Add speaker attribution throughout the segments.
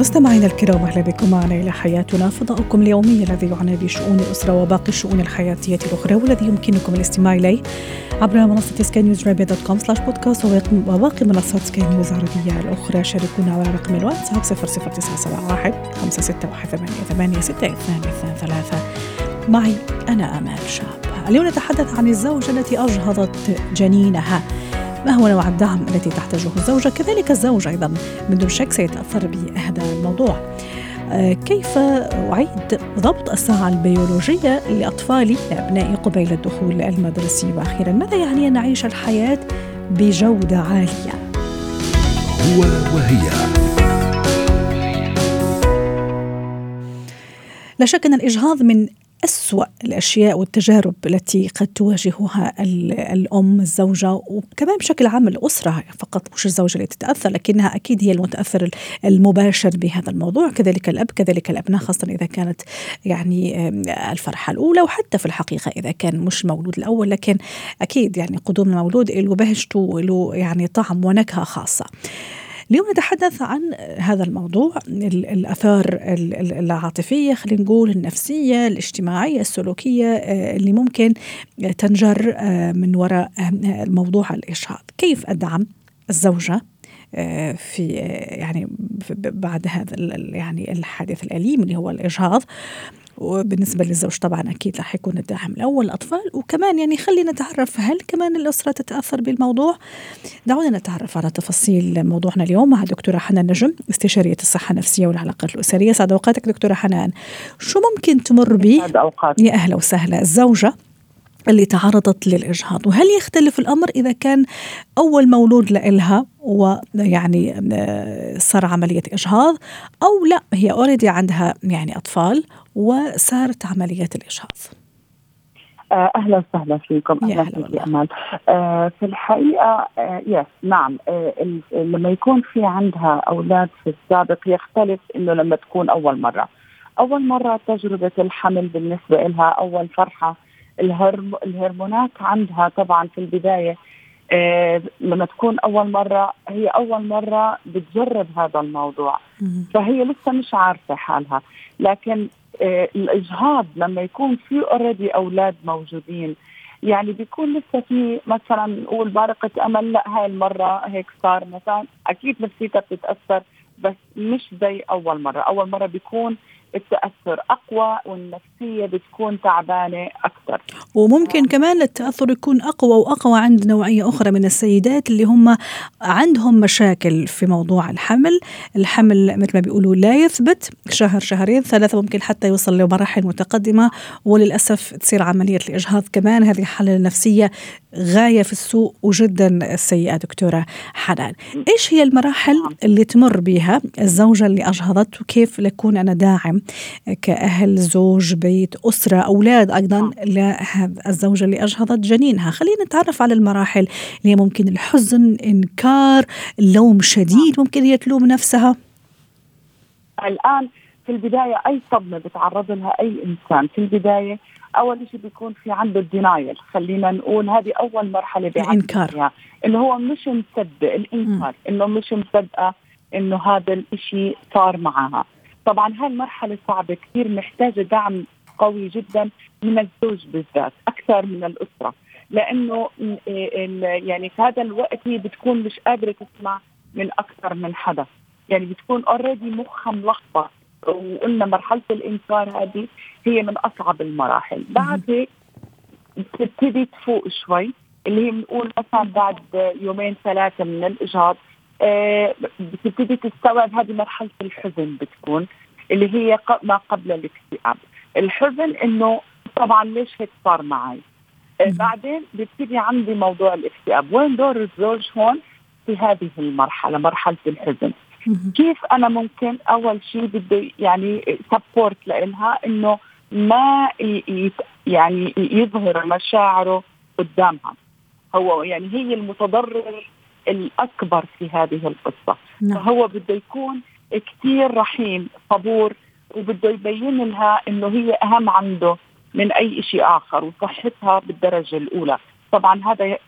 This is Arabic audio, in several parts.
Speaker 1: مستمعينا الكرام أهلا بكم معنا إلى حياتنا. فضاؤكم اليومي الذي يعنى بشؤون الأسرة وباقي الشؤون الحياتية الأخرى والذي يمكنكم الاستماع إليه عبر منصة سكاي نيوز dot com slash بودكاست وباقي منصات سكاي نيوز العربيه الأخرى. شاركونا على رقم الواتساب 00971 561 ثلاثة. معي أنا آمال شاب. اليوم نتحدث عن الزوجة التي أجهضت جنينها. ما هو نوع الدعم التي تحتاجه الزوجة؟ كذلك الزوج أيضا من دون شك سيتأثر بهذا الموضوع. آه، كيف أعيد ضبط الساعة البيولوجية لأطفالي لأبنائي قبيل الدخول المدرسي؟ وأخيرا ماذا يعني أن نعيش الحياة بجودة عالية؟
Speaker 2: هو وهي.
Speaker 1: لا شك أن الإجهاض من أسوأ الأشياء والتجارب التي قد تواجهها الأم الزوجة وكمان بشكل عام الأسرة فقط مش الزوجة اللي تتأثر لكنها أكيد هي المتأثر المباشر بهذا الموضوع. كذلك الأب كذلك الأبناء خاصة إذا كانت يعني الفرحة الأولى وحتى في الحقيقة إذا كان مش المولود الأول لكن أكيد يعني قدوم المولود له بهجته له يعني طعم ونكهة خاصة. اليوم نتحدث عن هذا الموضوع الآثار العاطفية خلينا نقول النفسية الاجتماعية السلوكية آه، اللي ممكن تنجر آه، من وراء آه، موضوع الإجهاض كيف أدعم الزوجة في يعني بعد هذا يعني الحادث الأليم اللي هو الإجهاض وبالنسبة للزوج طبعا أكيد رح يكون الداعم الأول الأطفال وكمان يعني خلينا نتعرف هل كمان الأسرة تتأثر بالموضوع؟ دعونا نتعرف على تفاصيل موضوعنا اليوم مع الدكتورة حنان نجم استشارية الصحة النفسية والعلاقات الأسرية. سعد أوقاتك دكتورة حنان. شو ممكن تمر به يا أهلا وسهلا. الزوجة اللي تعرضت للإجهاض وهل يختلف الأمر إذا كان أول مولود لإلها ويعني آه، صار عملية إجهاض أو لا هي أوريدي عندها يعني أطفال وصارت عملية الإجهاض
Speaker 3: آه، أهلا وسهلا فيكم.
Speaker 1: أهلا فيك
Speaker 3: امال آه في الحقيقة آه يس نعم. آه لما يكون في عندها أولاد في السابق يختلف إنه لما تكون أول مرة. أول مرة تجربة الحمل بالنسبة لها أول فرحة. الهرمونات عندها طبعا في البداية آه لما تكون أول مرة هي أول مرة بتجرب هذا الموضوع. فهي لسه مش عارفة حالها. لكن الإجهاض لما يكون في اوريدي أولاد موجودين. يعني بيكون لسه في مثلا نقول بارقة أمل لا هاي المرة هيك صار مثلا. أكيد نفسيتها بتتأثر بس مش زي أول مرة. أول مرة بيكون التأثر أقوى والنفسية بتكون تعبانة أكثر.
Speaker 1: وممكن كمان التأثر يكون أقوى وأقوى عند نوعية أخرى من السيدات اللي هم عندهم مشاكل في موضوع الحمل. الحمل مثل ما بيقولوا لا يثبت. شهر شهرين ثلاثة ممكن حتى يوصل لمراحل متقدمة. وللأسف تصير عملية الإجهاض كمان. هذه الحاله النفسيه غاية في السوء وجدا سيئه دكتورة حنان إيش هي المراحل نعم. اللي تمر بها الزوجة اللي أجهضت وكيف لكون أنا داعم كأهل زوج بيت أسرة أولاد أيضا نعم. لهذا الزوجة اللي أجهضت جنينها خلينا نتعرف على المراحل اللي ممكن الحزن إنكار لوم شديد نعم. ممكن هي تلوم نفسها
Speaker 3: الآن في البداية أي صدمة بتعرض لها أي إنسان في البداية أول شيء بيكون في عنده الدينايل خلينا نقول هذه أول مرحلة
Speaker 1: الإنكار.
Speaker 3: إنه هو مش مصدق الإنكار إنه مش مصدقة إنه هذا الشيء صار معها. طبعا هاي المرحله صعبة كثير محتاجة دعم قوي جدا من الزوج بالذات أكثر من الأسرة. لأنه يعني في هذا الوقت هي بتكون مش قادرة تسمع من أكثر من حدا. يعني بتكون اوريدي مخها ملخبط. وقلنا مرحلة الإنكار هذه هي من أصعب المراحل. بعد هيك بتبتدي تفوق شوي اللي هي بنقول مثلا بعد يومين ثلاثة من الإجهاض آه، بتبتدي تستوعب هذه مرحلة الحزن بتكون اللي هي ما قبل الاكتئاب. الحزن إنه طبعا ليش هيك صار معي؟ آه، بعدين بيبتدي عندي موضوع الاكتئاب. وين دور الزوج هون في هذه المرحلة مرحلة الحزن؟ كيف أنا ممكن أول شيء بدي يعني سبورت لإلها إنه ما يعني يظهر مشاعره قدامها. هو يعني هي المتضرر الأكبر في هذه القصة.
Speaker 1: نعم.
Speaker 3: فهو بده يكون كثير رحيم صبور وبده يبين لها إنه هي أهم عنده من أي شيء آخر وصحتها بالدرجة الأولى. طبعا هذا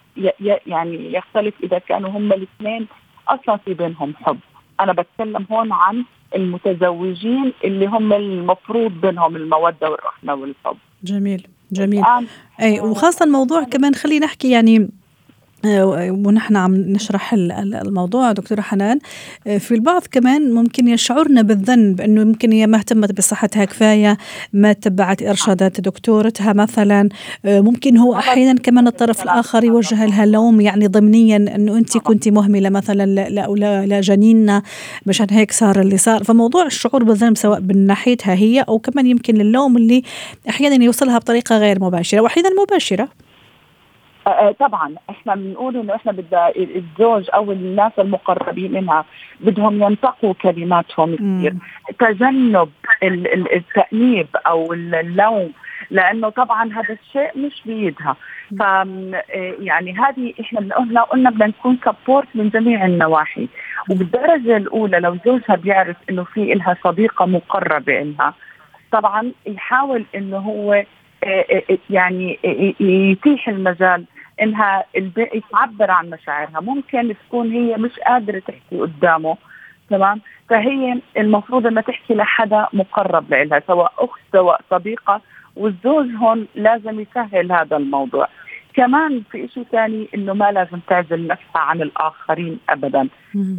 Speaker 3: يعني يختلف إذا كانوا هم الاثنين أصلا في بينهم حب. أنا بتكلم هون عن المتزوجين اللي هم المفروض بينهم المودة والرحمة والحب
Speaker 1: جميل جميل. أي وخاصة الموضوع كمان خلينا نحكي يعني ونحن عم نشرح الموضوع دكتورة حنان. آه، في البعض كمان ممكن يشعرنا بالذنب إنه يمكن هي ما اهتمت بصحتها كفاية ما تبعت إرشادات دكتورتها مثلا. آه، ممكن هو أحيانا كمان الطرف الآخر يوجه لها لوم يعني ضمنيا إنه انت كنت مهملة مثلا لجنيننا مشان هيك صار اللي صار. فموضوع الشعور بالذنب سواء من ناحيتها هي أو كمان يمكن اللوم اللي أحيانا يوصلها بطريقة غير مباشرة. واحيانا مباشرة
Speaker 3: آه، آه، طبعا إحنا بنقول إنه إحنا بدنا الزوج أو الناس المقربين منها بدهم ينتقوا كلماتهم كثير تجنب التأنيب أو اللوم لأنه طبعا هذا الشيء مش بإيدها. ف آه، يعني هذه إحنا بنقولنا قلنا بدنا نكون سبورت من جميع النواحي. وبالدرجة الأولى لو زوجها بيعرف إنه في لها صديقة مقربة لها طبعا يحاول إنه هو يعني يتيح المجال إنها تعبر عن مشاعرها. ممكن تكون هي مش قادرة تحكي قدامه تمام؟ فهي المفروض إنها تحكي لحدا مقرب لها سواء أخت سواء صديقة والزوج هون لازم يسهل هذا الموضوع. كمان في شيء ثاني إنه ما لازم تعزل نفسها عن الآخرين ابدا.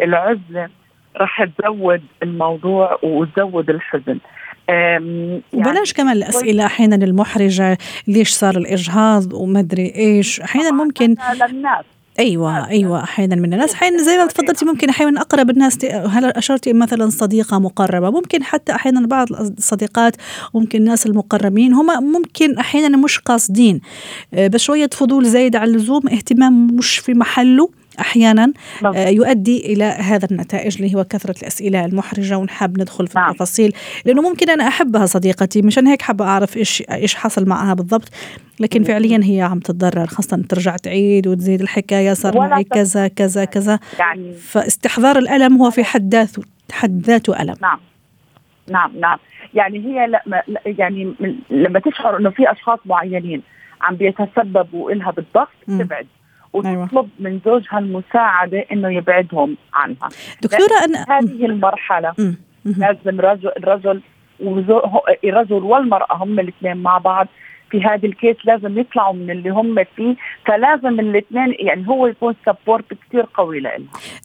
Speaker 3: العزلة رح تزود الموضوع وتزود الحزن.
Speaker 1: يعني بلاش كمان الأسئلة أحيانا المحرجة ليش صار الإجهاض وما أدري إيش. أحيانا ممكن
Speaker 3: للناس.
Speaker 1: أيوه أيوه أحيانا من الناس. أحيانا زي ما تفضلتي ممكن أحيانا أقرب الناس هلا أشرتي مثلا صديقة مقربة؟ ممكن حتى أحيانا بعض الصديقات ممكن الناس المقربين هم ممكن أحيانا مش قاصدين. آه، بس شوية فضول زايد على اللزوم اهتمام مش في محله. أحيانا نعم. آه، يؤدي إلى هذا النتائج اللي هو كثرة الأسئلة المحرجة ونحب ندخل في نعم. التفاصيل. لأنه ممكن أنا أحبها صديقتي مشان هيك حابة أعرف إيش إيش حصل معها بالضبط. لكن فعليا هي عم تتضرر خاصة ترجع تعيد وتزيد الحكاية صار معي كذا كذا كذا. يعني فاستحضار الألم هو في حد ذاته حد ذاته ألم.
Speaker 3: نعم. نعم نعم. يعني هي لما يعني لما تشعر إنه في أشخاص معينين عم بيتسببوا لها بالضغط تبعد. وتطلب أيوة. من زوجها المساعدة إنه يبعدهم عنها.
Speaker 1: دكتورة أنا
Speaker 3: هذه المرحلة لازم رجل الرجل الرجل والمرأة هم الاثنين مع بعض. في هذه ال case لازم يطلعوا من اللي هم فيه. فلازم الاثنين يعني هو يكون support كثير قوي لها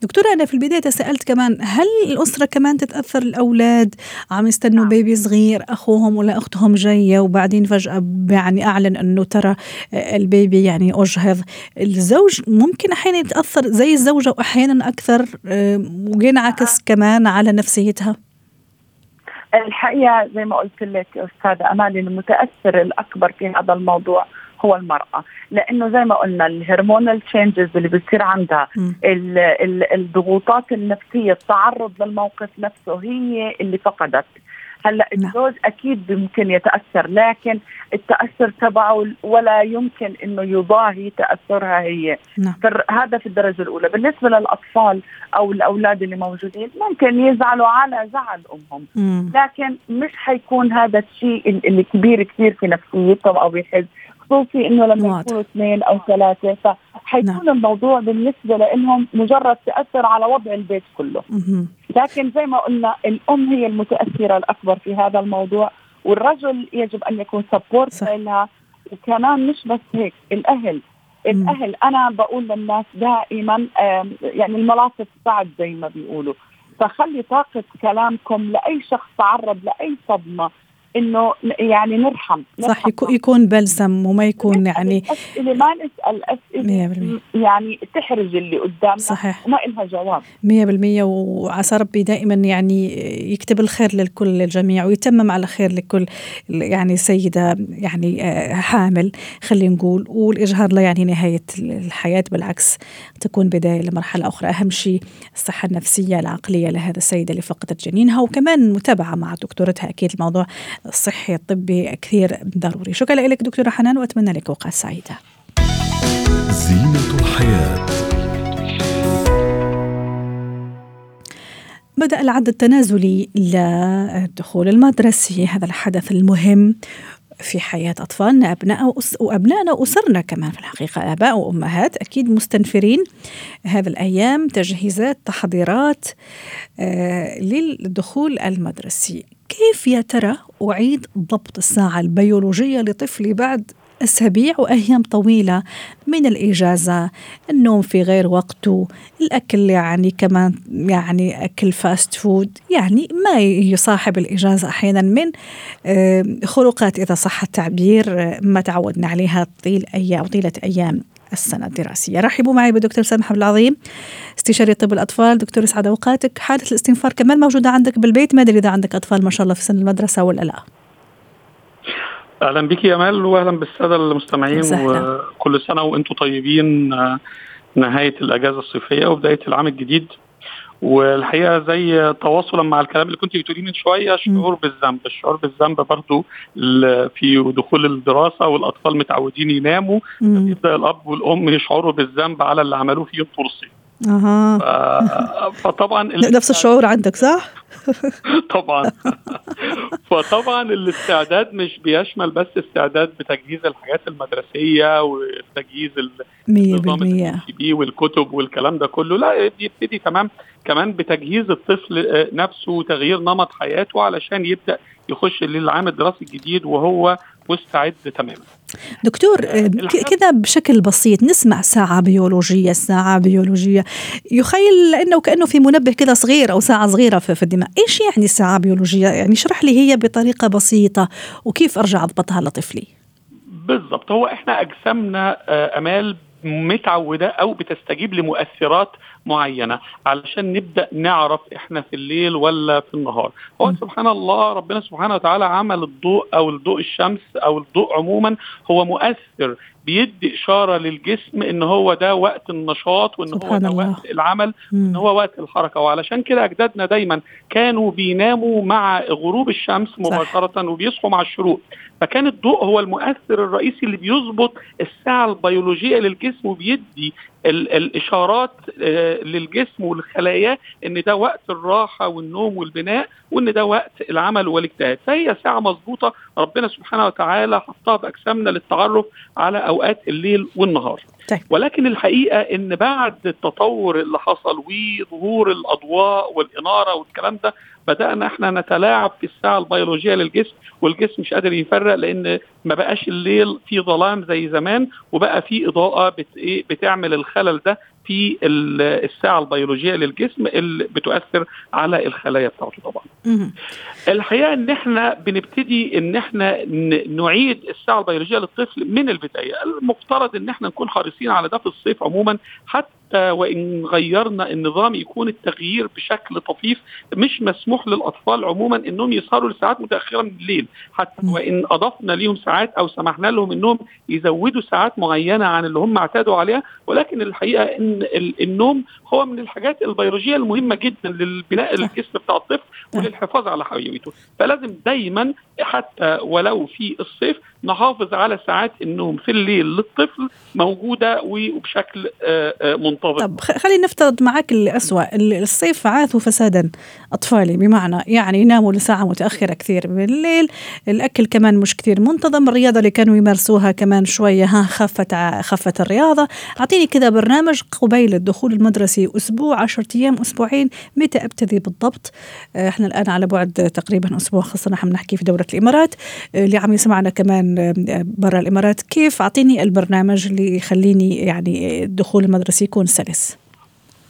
Speaker 1: دكتورة أنا في البداية سألت كمان هل الأسرة كمان تتأثر؟ الأولاد عم يستنوا نعم. baby صغير أخوهم ولا أختهم جاية وبعدين فجأة يعني أعلن أنه ترى ال baby يعني أجهض. الزوج ممكن أحيانا يتأثر زي الزوجة وأحيانا أكثر آه، وينعكس كمان على نفسيتها؟
Speaker 3: الحقيقة زي ما قلت لك أستاذة أمال المتاثر الأكبر في هذا الموضوع هو المرأة. لأنه زي ما قلنا الهرمونال تشينجز اللي بتصير عندها الضغوطات النفسية التعرض للموقف نفسه هي اللي فقدت. هلأ نعم. الزوج أكيد ممكن يتأثر لكن التأثر تبعه ولا يمكن إنه يضاهي تأثرها هي نعم. هذا في الدرجة الأولى بالنسبة للأطفال أو الاولاد اللي موجودين ممكن يزعلوا على زعل أمهم مم. لكن مش حيكون هذا الشيء اللي كبير كثير في نفسيتهم أو يحس خصوصي إنه لما يكونوا اثنين أو ثلاثة فحيكون نعم. الموضوع بالنسبة لهم مجرد تأثر على وضع البيت كله. مم. لكن زي ما قلنا الأم هي المتأثرة الأكبر في هذا الموضوع والرجل يجب أن يكون سبورت لها. وكمان مش بس هيك الأهل. الأهل أنا بقول للناس دائما يعني الملاصق سعد زي ما بيقولوا. فخلي طاقة كلامكم لأي شخص تعرض لأي صدمة. إنه يعني نرحم,
Speaker 1: نرحم صح يكون بلسم وما يكون يعني
Speaker 3: اسئله ما نسأل اسئله يعني تحرج اللي قدامنا
Speaker 1: صحيح.
Speaker 3: وما لها جواب.
Speaker 1: 100% وعسى ربي دائما يعني يكتب الخير للكل للجميع ويتمم على خير لكل يعني سيدة يعني آه، حامل خلينا نقول. والإجهاض لا يعني نهاية الحياة بالعكس تكون بداية لمرحلة أخرى. أهم شيء الصحة النفسية العقلية لهذا السيده اللي فقدت جنينها. وكمان متابعة مع دكتورتها. أكيد الموضوع الصحي الطبي كثير ضروري. شكرا لك دكتورة حنان وأتمنى لك أوقات سعيدة. زينة الحياة. بدأ العد التنازلي لدخول المدرسة هذا الحدث المهم. في حياة أطفالنا أبناء وأبنائنا وأسرنا كمان في الحقيقة آباء وأمهات أكيد مستنفرين. هذه الأيام تجهيزات تحضيرات آه للدخول المدرسي. كيف يا ترى أعيد ضبط الساعة البيولوجية لطفلي بعد أسابيع وأيام طويلة من الإجازة. النوم في غير وقته الأكل يعني كمان يعني أكل fast food يعني ما يصاحب الإجازة أحيانا من خروقات إذا صح التعبير ما تعودنا عليها طيل أيام طيلة أيام السنة الدراسية. رحبوا معي بدكتور سامح العظيم استشاري طب الأطفال. دكتور يسعد أوقاتك. حالة الاستنفار كمان موجودة عندك بالبيت. ما أدري إذا عندك أطفال ما شاء الله في سن المدرسة ولا لا.
Speaker 4: أهلا بك يا امال واهلا بالسادة المستمعين
Speaker 1: سهلا.
Speaker 4: وكل سنة وأنتم طيبين نهاية الأجازة الصيفية وبداية العام الجديد. والحقيقة زي تواصلا مع الكلام اللي كنت بتقوليه من شوية شعور بالذنب. الشعور بالذنب برضو في دخول الدراسة والأطفال متعودين يناموا يبدا الأب والأم يشعروا بالذنب على اللي عملوه فيهم طول الصيف.
Speaker 1: أها.
Speaker 4: فطبعا
Speaker 1: نفس الشعور عندك صح؟
Speaker 4: طبعا. فطبعا الاستعداد مش بيشمل بس استعداد بتجهيز الحاجات المدرسية وتجهيز
Speaker 1: النظام
Speaker 4: بي والكتب والكلام ده كله. لا بيبتدي تمام كمان بتجهيز الطفل نفسه وتغيير نمط حياته علشان يبدأ يخش للعام الدراسي الجديد وهو مستعد تماما.
Speaker 1: دكتور كذا بشكل بسيط نسمع ساعة بيولوجية ساعة بيولوجية. يخيل إنه كأنه في منبه كذا صغير أو ساعة صغيرة في الدماغ. إيش يعني ساعة بيولوجية؟ يعني اشرح لي هي بطريقة بسيطة وكيف أرجع أضبطها لطفلي؟
Speaker 4: بالضبط. هو إحنا أجسامنا أمال متعودة أو بتستجيب لمؤثرات معينة علشان نبدأ نعرف إحنا في الليل ولا في النهار. هو سبحان الله ربنا سبحانه وتعالى عمل الضوء أو الضوء الشمس أو الضوء عموما هو مؤثر بيدي إشارة للجسم إن هو ده وقت النشاط وإن هو ده
Speaker 1: الله.
Speaker 4: وقت العمل وإن هو وقت الحركة. وعلشان كده أجدادنا دايما كانوا بيناموا مع غروب الشمس مباشرة وبيصحوا مع الشروق. فكان الضوء هو المؤثر الرئيسي اللي بيظبط الساعة البيولوجية للجسم وبيدي ال الإشارات للجسم والخلايا إن ده وقت الراحة والنوم والبناء وإن ده وقت العمل والاجتهاد فهي ساعة مظبوطة ربنا سبحانه وتعالى حطها باجسامنا للتعرف على أوقات الليل والنهار
Speaker 1: طيب.
Speaker 4: ولكن الحقيقة إن بعد التطور اللي حصل وظهور الأضواء والإنارة والكلام ده بدأنا إحنا نتلاعب في الساعة البيولوجية للجسم والجسم مش قادر يفرق لأن ما بقاش الليل في ظلام زي زمان وبقى في إضاءة بت بتعمل الخلل ده في الساعة البيولوجية للجسم اللي بتؤثر على الخلايا بتاعته طبعا. الحقيقة إن إحنا بنبتدي إن إحنا نعيد الساعة البيولوجية للطفل من البداية، المفترض إن إحنا نكون حريصين على ده في الصيف عموما حتى وإن غيرنا النظام يكون التغيير بشكل طفيف مش مسموح للأطفال عموما إنهم يسهروا لساعات متأخرة من الليل. حتى وإن أضفنا ليهم ساعات أو سمحنا لهم إنهم يزودوا ساعات معينة عن اللي هم اعتادوا عليها ولكن الحقيقة إن النوم هو من الحاجات البيولوجية المهمة جدا للبناء الجسم بتاع الطفل وللحفاظ على حيويته. فلازم دايما حتى ولو في الصيف نحافظ على ساعات النوم في الليل للطفل موجودة وبشكل منتظم.
Speaker 1: طب خلينا نفترض معك الأسوأ الصيف عاث فسادا أطفالي بمعنى يعني يناموا لساعة متأخرة كثير بالليل الأكل كمان مش كثير منتظم الرياضة اللي كانوا يمارسوها كمان شوية ها خفت خفت الرياضة. أعطيني كذا برنامج قبيل الدخول المدرسي أسبوع عشرة أيام أسبوعين متى أبتدي بالضبط؟ إحنا الآن على بعد تقريبا أسبوع خاصة نحن بنحكي في دولة الإمارات. اللي عم يسمعنا كمان برا الإمارات كيف أعطيني البرنامج اللي يخليني يعني الدخول المدرسي يكون سلس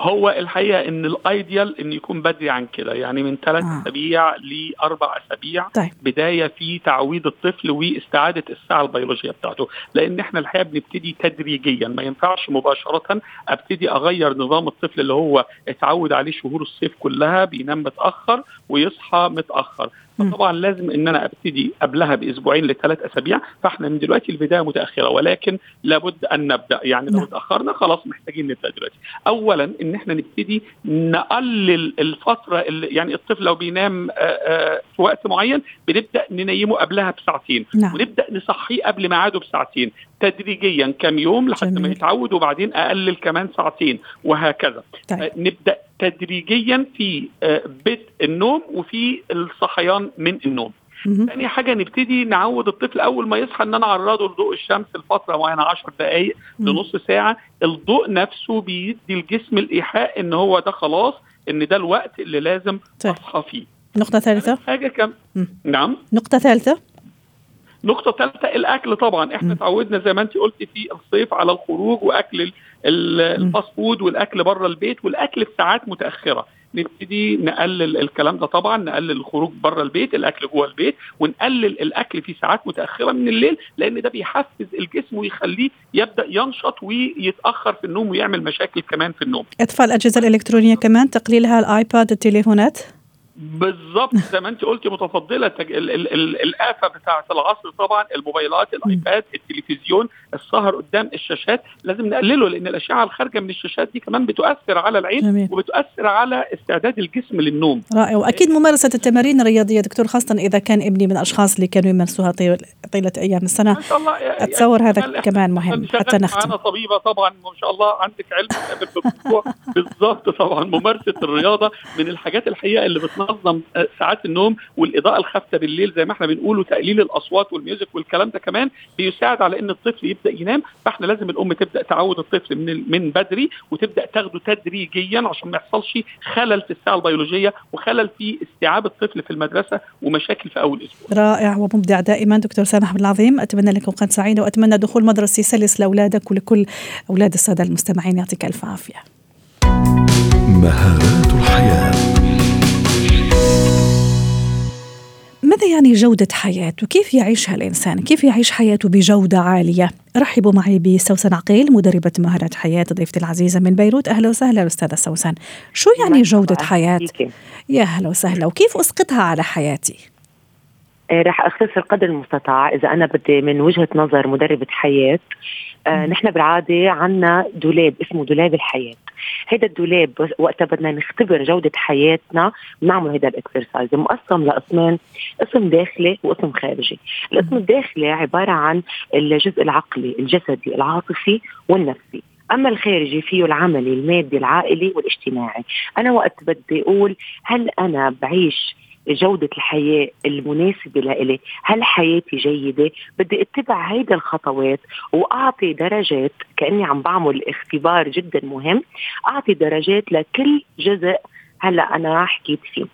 Speaker 4: هو الحقيقة إن الايديال إن يكون بدري عن كده يعني من ثلاث
Speaker 1: آه.
Speaker 4: أسابيع لأربع أسابيع
Speaker 1: طيب.
Speaker 4: بداية في تعويض الطفل واستعادة الساعة البيولوجية بتاعته لأن إحنا الحقيقة بنبتدي تدريجيا ما ينفعش مباشرة أبتدي أغير نظام الطفل اللي هو اتعود عليه شهور الصيف كلها بينام متأخر ويصحى متأخر فطبعا لازم إن أنا أبتدي قبلها بأسبوعين لثلاث أسابيع فإحنا من دلوقتي البداية متأخرة ولكن لابد أن نبدأ. يعني لو
Speaker 1: نعم.
Speaker 4: اتأخرنا خلاص محتاجين نبدأ دلوقتي. اولا إن إحنا نبتدي نقلل الفترة اللي يعني الطفل لو بينام آه، آه، في وقت معين بنبدأ ننيمه قبلها بساعتين.
Speaker 1: نعم.
Speaker 4: ونبدأ نصحيه قبل ميعاده بساعتين. تدريجيا كم يوم لحد ما. يتعود وبعدين اقلل كمان ساعتين وهكذا
Speaker 1: طيب.
Speaker 4: آه، نبدأ تدريجيا في آه، بدء النوم وفي الصحيان من النوم. تاني حاجة نبتدي نعود الطفل أول ما يصحى إن أنا أعرضه لضوء الشمس لفترة معينة 10 دقائق. لنص ساعة الضوء نفسه بيدي الجسم الإيحاء إن هو ده خلاص إن ده الوقت اللي لازم
Speaker 1: طيب.
Speaker 4: أصحى فيه
Speaker 1: نقطة ثالثة
Speaker 4: حاجة كم. نعم
Speaker 1: نقطة ثالثة
Speaker 4: نقطة ثالثة الأكل طبعا. إحنا
Speaker 1: مم.
Speaker 4: اتعودنا زي ما أنت قلتي في الصيف على الخروج وأكل ال- ال- ال fast food والأكل بره البيت والأكل في ساعات متأخرة. نبتدي نقلل الكلام ده طبعا نقلل الخروج بره البيت الأكل جوه البيت ونقلل الأكل في ساعات متأخرة من الليل لأن ده بيحفز الجسم ويخليه يبدأ ينشط ويتأخر في النوم ويعمل مشاكل كمان في النوم.
Speaker 1: اطفاء الأجهزة الإلكترونية كمان تقليلها ال iPad التليفونات؟
Speaker 4: بالظبط زي ما انت قلتي متفضلة. تج... ال... ال... ال... الآفة بتاعة العصر طبعا الموبايلات ال iPad التلفزيون السهر قدام الشاشات. لازم نقلله لأن الأشعة الخارجة من الشاشات دي كمان بتؤثر على العين
Speaker 1: جميل.
Speaker 4: وبتؤثر على استعداد الجسم للنوم.
Speaker 1: رائع. وأكيد ممارسة التمارين الرياضية دكتور خاصة إذا كان ابني من الأشخاص اللي كانوا يمارسوها طيل- طيلة أيام السنة.
Speaker 4: ما شاء الله
Speaker 1: أتصور هذا كمان مهم حتى نختم.
Speaker 4: معانا طبيبة طبعا ما شاء الله عندك علم بالظبط طبعا ممارسة الرياضة من الحاجات الحقيقة اللي بتنظم آه، ساعات النوم والإضاءة الخافتة بالليل زي ما إحنا بنقول وتقليل الأصوات والميوزك والكلام ده كمان بيساعد على إن الطفل يبدأ ينام. فاحنا لازم الأم تبدأ تعود الطفل من من بدري وتبدأ تاخده تدريجيا عشان ما يحصلش خلل في الساعة البيولوجية وخلل في استيعاب الطفل في المدرسة ومشاكل في أول أسبوع.
Speaker 1: رائع ومبدع دائما. دكتور سامح بن العظيم أتمنى لك أوقات سعيدة وأتمنى دخول مدرسي سلس لأولادك ولكل أولاد السادة المستمعين. يعطيك ألف عافية.
Speaker 2: مهارات الحياة.
Speaker 1: ماذا يعني جودة حياة؟ وكيف يعيشها الإنسان؟ كيف يعيش حياته بجودة عالية؟ رحبوا معي بسوسن عقيل مدربة مهارات حياة ضيفتي العزيزة من بيروت. أهلا وسهلا أستاذة سوسن. شو يعني جودة حياة. يا هلا وسهلا. وكيف أسقطها على حياتي؟
Speaker 5: آه، رح أختصر قدر المستطاع. إذا أنا بدي من وجهة نظر مدربة حياة آه نحن بالعادة عندنا دولاب اسمه دولاب الحياة. هذا الدولاب وقتها بدنا نختبر جودة حياتنا بنعمل هذا الإكسرسايز. مقسم لقسمين قسم داخلي وقسم خارجي. القسم الداخلي عبارة عن الجزء العقلي الجسدي العاطفي والنفسي. أما الخارجي فيه العملي المادي العائلي والاجتماعي. أنا وقت بدي أقول هل أنا بعيش جودة الحياة المناسبة لإلي. هل حياتي جيدة؟ بدي اتبع هيدا الخطوات وأعطي درجات كأني عم بعمل اختبار جدا مهم أعطي درجات لكل جزء هلأ أنا حكيت فيه.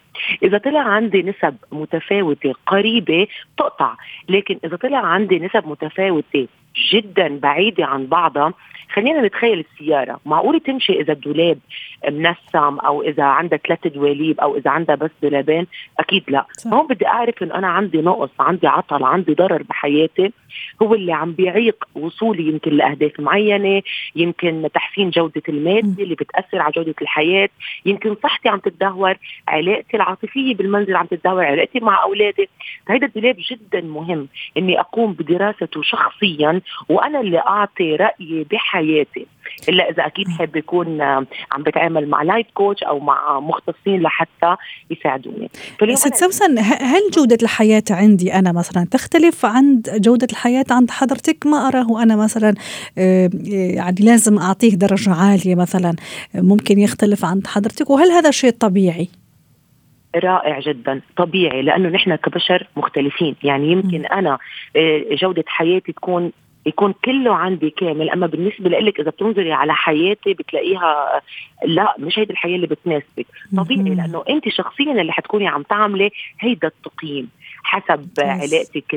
Speaker 5: إذا طلع عندي نسب متفاوتة قريبة تقطع لكن إذا طلع عندي نسب متفاوتة جدا بعيدة عن بعضها. خلينا نتخيل السيارة. معقول تمشي إذا الدولاب منسم أو إذا عندها ثلاث دواليب أو إذا عندها بس دولابين؟ أكيد لا. هون بدي أعرف إن أنا عندي نقص عندي عطل عندي ضرر بحياتي. هو اللي عم بيعيق وصولي يمكن لأهداف معينة يمكن تحسين جودة المادة اللي بتأثر على جودة الحياة يمكن صحتي عم تتدهور علاقتي العاطفية بالمنزل عم تتدهور علاقتي مع أولادي. فهيدا الدولاب جدا مهم إني أقوم بدراسته شخصيا وأنا اللي أعطي رأيي بحياتي. إلا إذا أكيد حابه يكون عم بتعامل مع لايف كوتش أو مع مختصين لحتى يساعدوني.
Speaker 1: ست سوسن هل جودة الحياة عندي أنا مثلا تختلف عن جودة الحياة عند حضرتك؟ ما أراه أنا مثلا يعني لازم أعطيه درجة عالية مثلا ممكن يختلف عند حضرتك؟ وهل هذا شيء طبيعي؟
Speaker 5: رائع جدا. طبيعي لأنه نحن كبشر مختلفين. يعني يمكن أنا آه، جودة حياتي تكون يكون كله عندي كامل. أما بالنسبة لك إذا بتنظري على حياتي بتلاقيها لا مش هيدي الحياة اللي بتناسبك. طبيعي. لأنه أنت شخصيا اللي حتكوني عم تعملي هيدا التقييم حسب
Speaker 1: Yes.
Speaker 5: علاقتك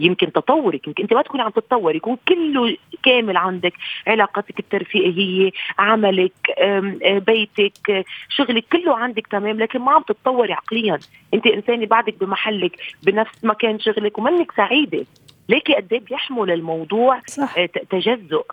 Speaker 5: يمكن تطورك. يمكن أنت ما تكوني عم تتطوري يكون كله كامل عندك. علاقتك الترفيهية عملك آه، بيتك شغلك كله عندك تمام. لكن ما عم تتطوري عقليا. أنت إنسانة بعدك بمحلك بنفس مكان شغلك ومنك سعيدة. ليكي قد إيه بيحمل الموضوع
Speaker 1: صح.
Speaker 5: آه، تجزؤ.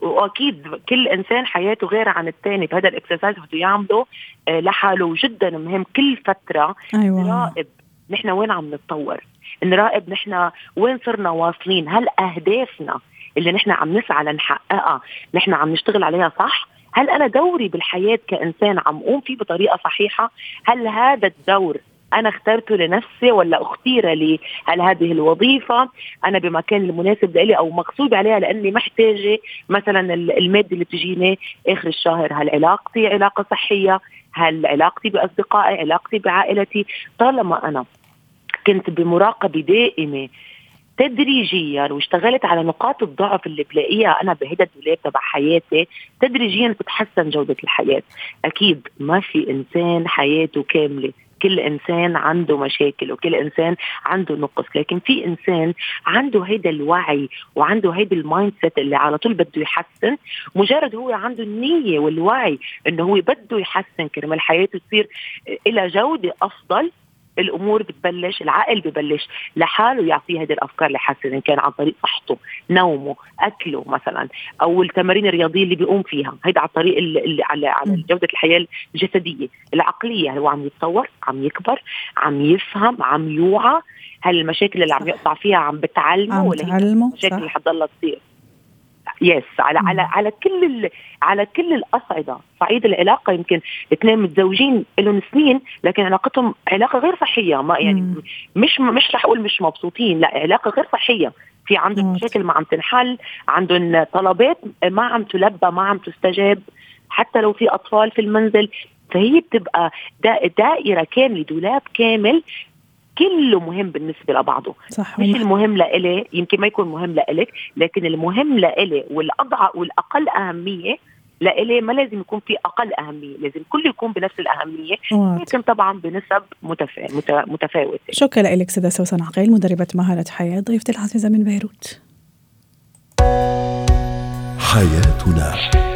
Speaker 5: وأكيد كل إنسان حياته غير عن الثاني فهذا الإكسرسايز بده يعمله آه، لحاله جدا مهم. كل فترة
Speaker 1: أيوة.
Speaker 5: نراقب نحن وين عم نتطور نراقب نحن وين صرنا واصلين هل أهدافنا اللي نحن عم نسعى لنحققها نحن عم نشتغل عليها صح؟ هل أنا دوري بالحياة كإنسان عم أقوم فيه بطريقة صحيحة؟ هل هذا الدور أنا اخترته لنفسي ولا أختير لي؟ هل هذه الوظيفة أنا بمكان المناسب لي أو مقصود عليها لأني محتاجة مثلا المادة اللي بتجيني آخر الشهر؟ هل علاقتي علاقة صحية؟ هل علاقتي بأصدقائي؟ علاقتي بعائلتي؟ طالما أنا كنت بمراقبة دائمة تدريجيا واشتغلت على نقاط الضعف اللي بلاقيها أنا بهذا الدولاب تبع حياتي تدريجيا بتتحسن جودة الحياة. أكيد ما في إنسان حياته كاملة كل إنسان عنده مشاكل وكل إنسان عنده نقص لكن في إنسان عنده هيدا الوعي وعنده هيدا ال mindset اللي على طول بده يحسن مجرد هو عنده النية والوعي إنه هو بده يحسن كرمال حياته تصير إلى جودة أفضل الأمور بتبلش العقل ببلش لحاله يعطيه هذه الأفكار لحسن إن كان عن طريق صحته نومه أكله مثلا أو التمارين الرياضية اللي بيقوم فيها. هيدا على اللي على على جودة الحياة الجسدية. العقلية هو عم يتطور عم يكبر عم يفهم عم يوعى. هل المشاكل اللي عم يقطع فيها عم بتعلمه
Speaker 1: ولا هي المشاكل
Speaker 5: اللي حتضلها تصير. يس على على على كل على كل الأصعدة. صعيد العلاقة يمكن اثنين متزوجين لهم سنين لكن علاقتهم علاقة غير صحية. ما يعني مم. مش مش رح أقول مش مبسوطين لا علاقة غير صحية. في عندهم مشاكل ما عم تنحل عندهم طلبات ما عم تلبى ما عم تستجاب. حتى لو في أطفال في المنزل فهي بتبقى دائرة كاملة دولاب كامل كله مهم بالنسبة لبعضه. صح. مش المهم لإلي يمكن ما يكون مهم لإلك لكن المهم لإلي والأضع والأقل أهمية لإلي ما لازم يكون في أقل أهمية لازم كله يكون بنفس الأهمية. لكن طبعا بنسب متفا... متفاوتة.
Speaker 1: شكرا لك سيدة سوسن عقيل مدربة مهارة حياة ضيفتي العزيزة من بيروت. حياتنا.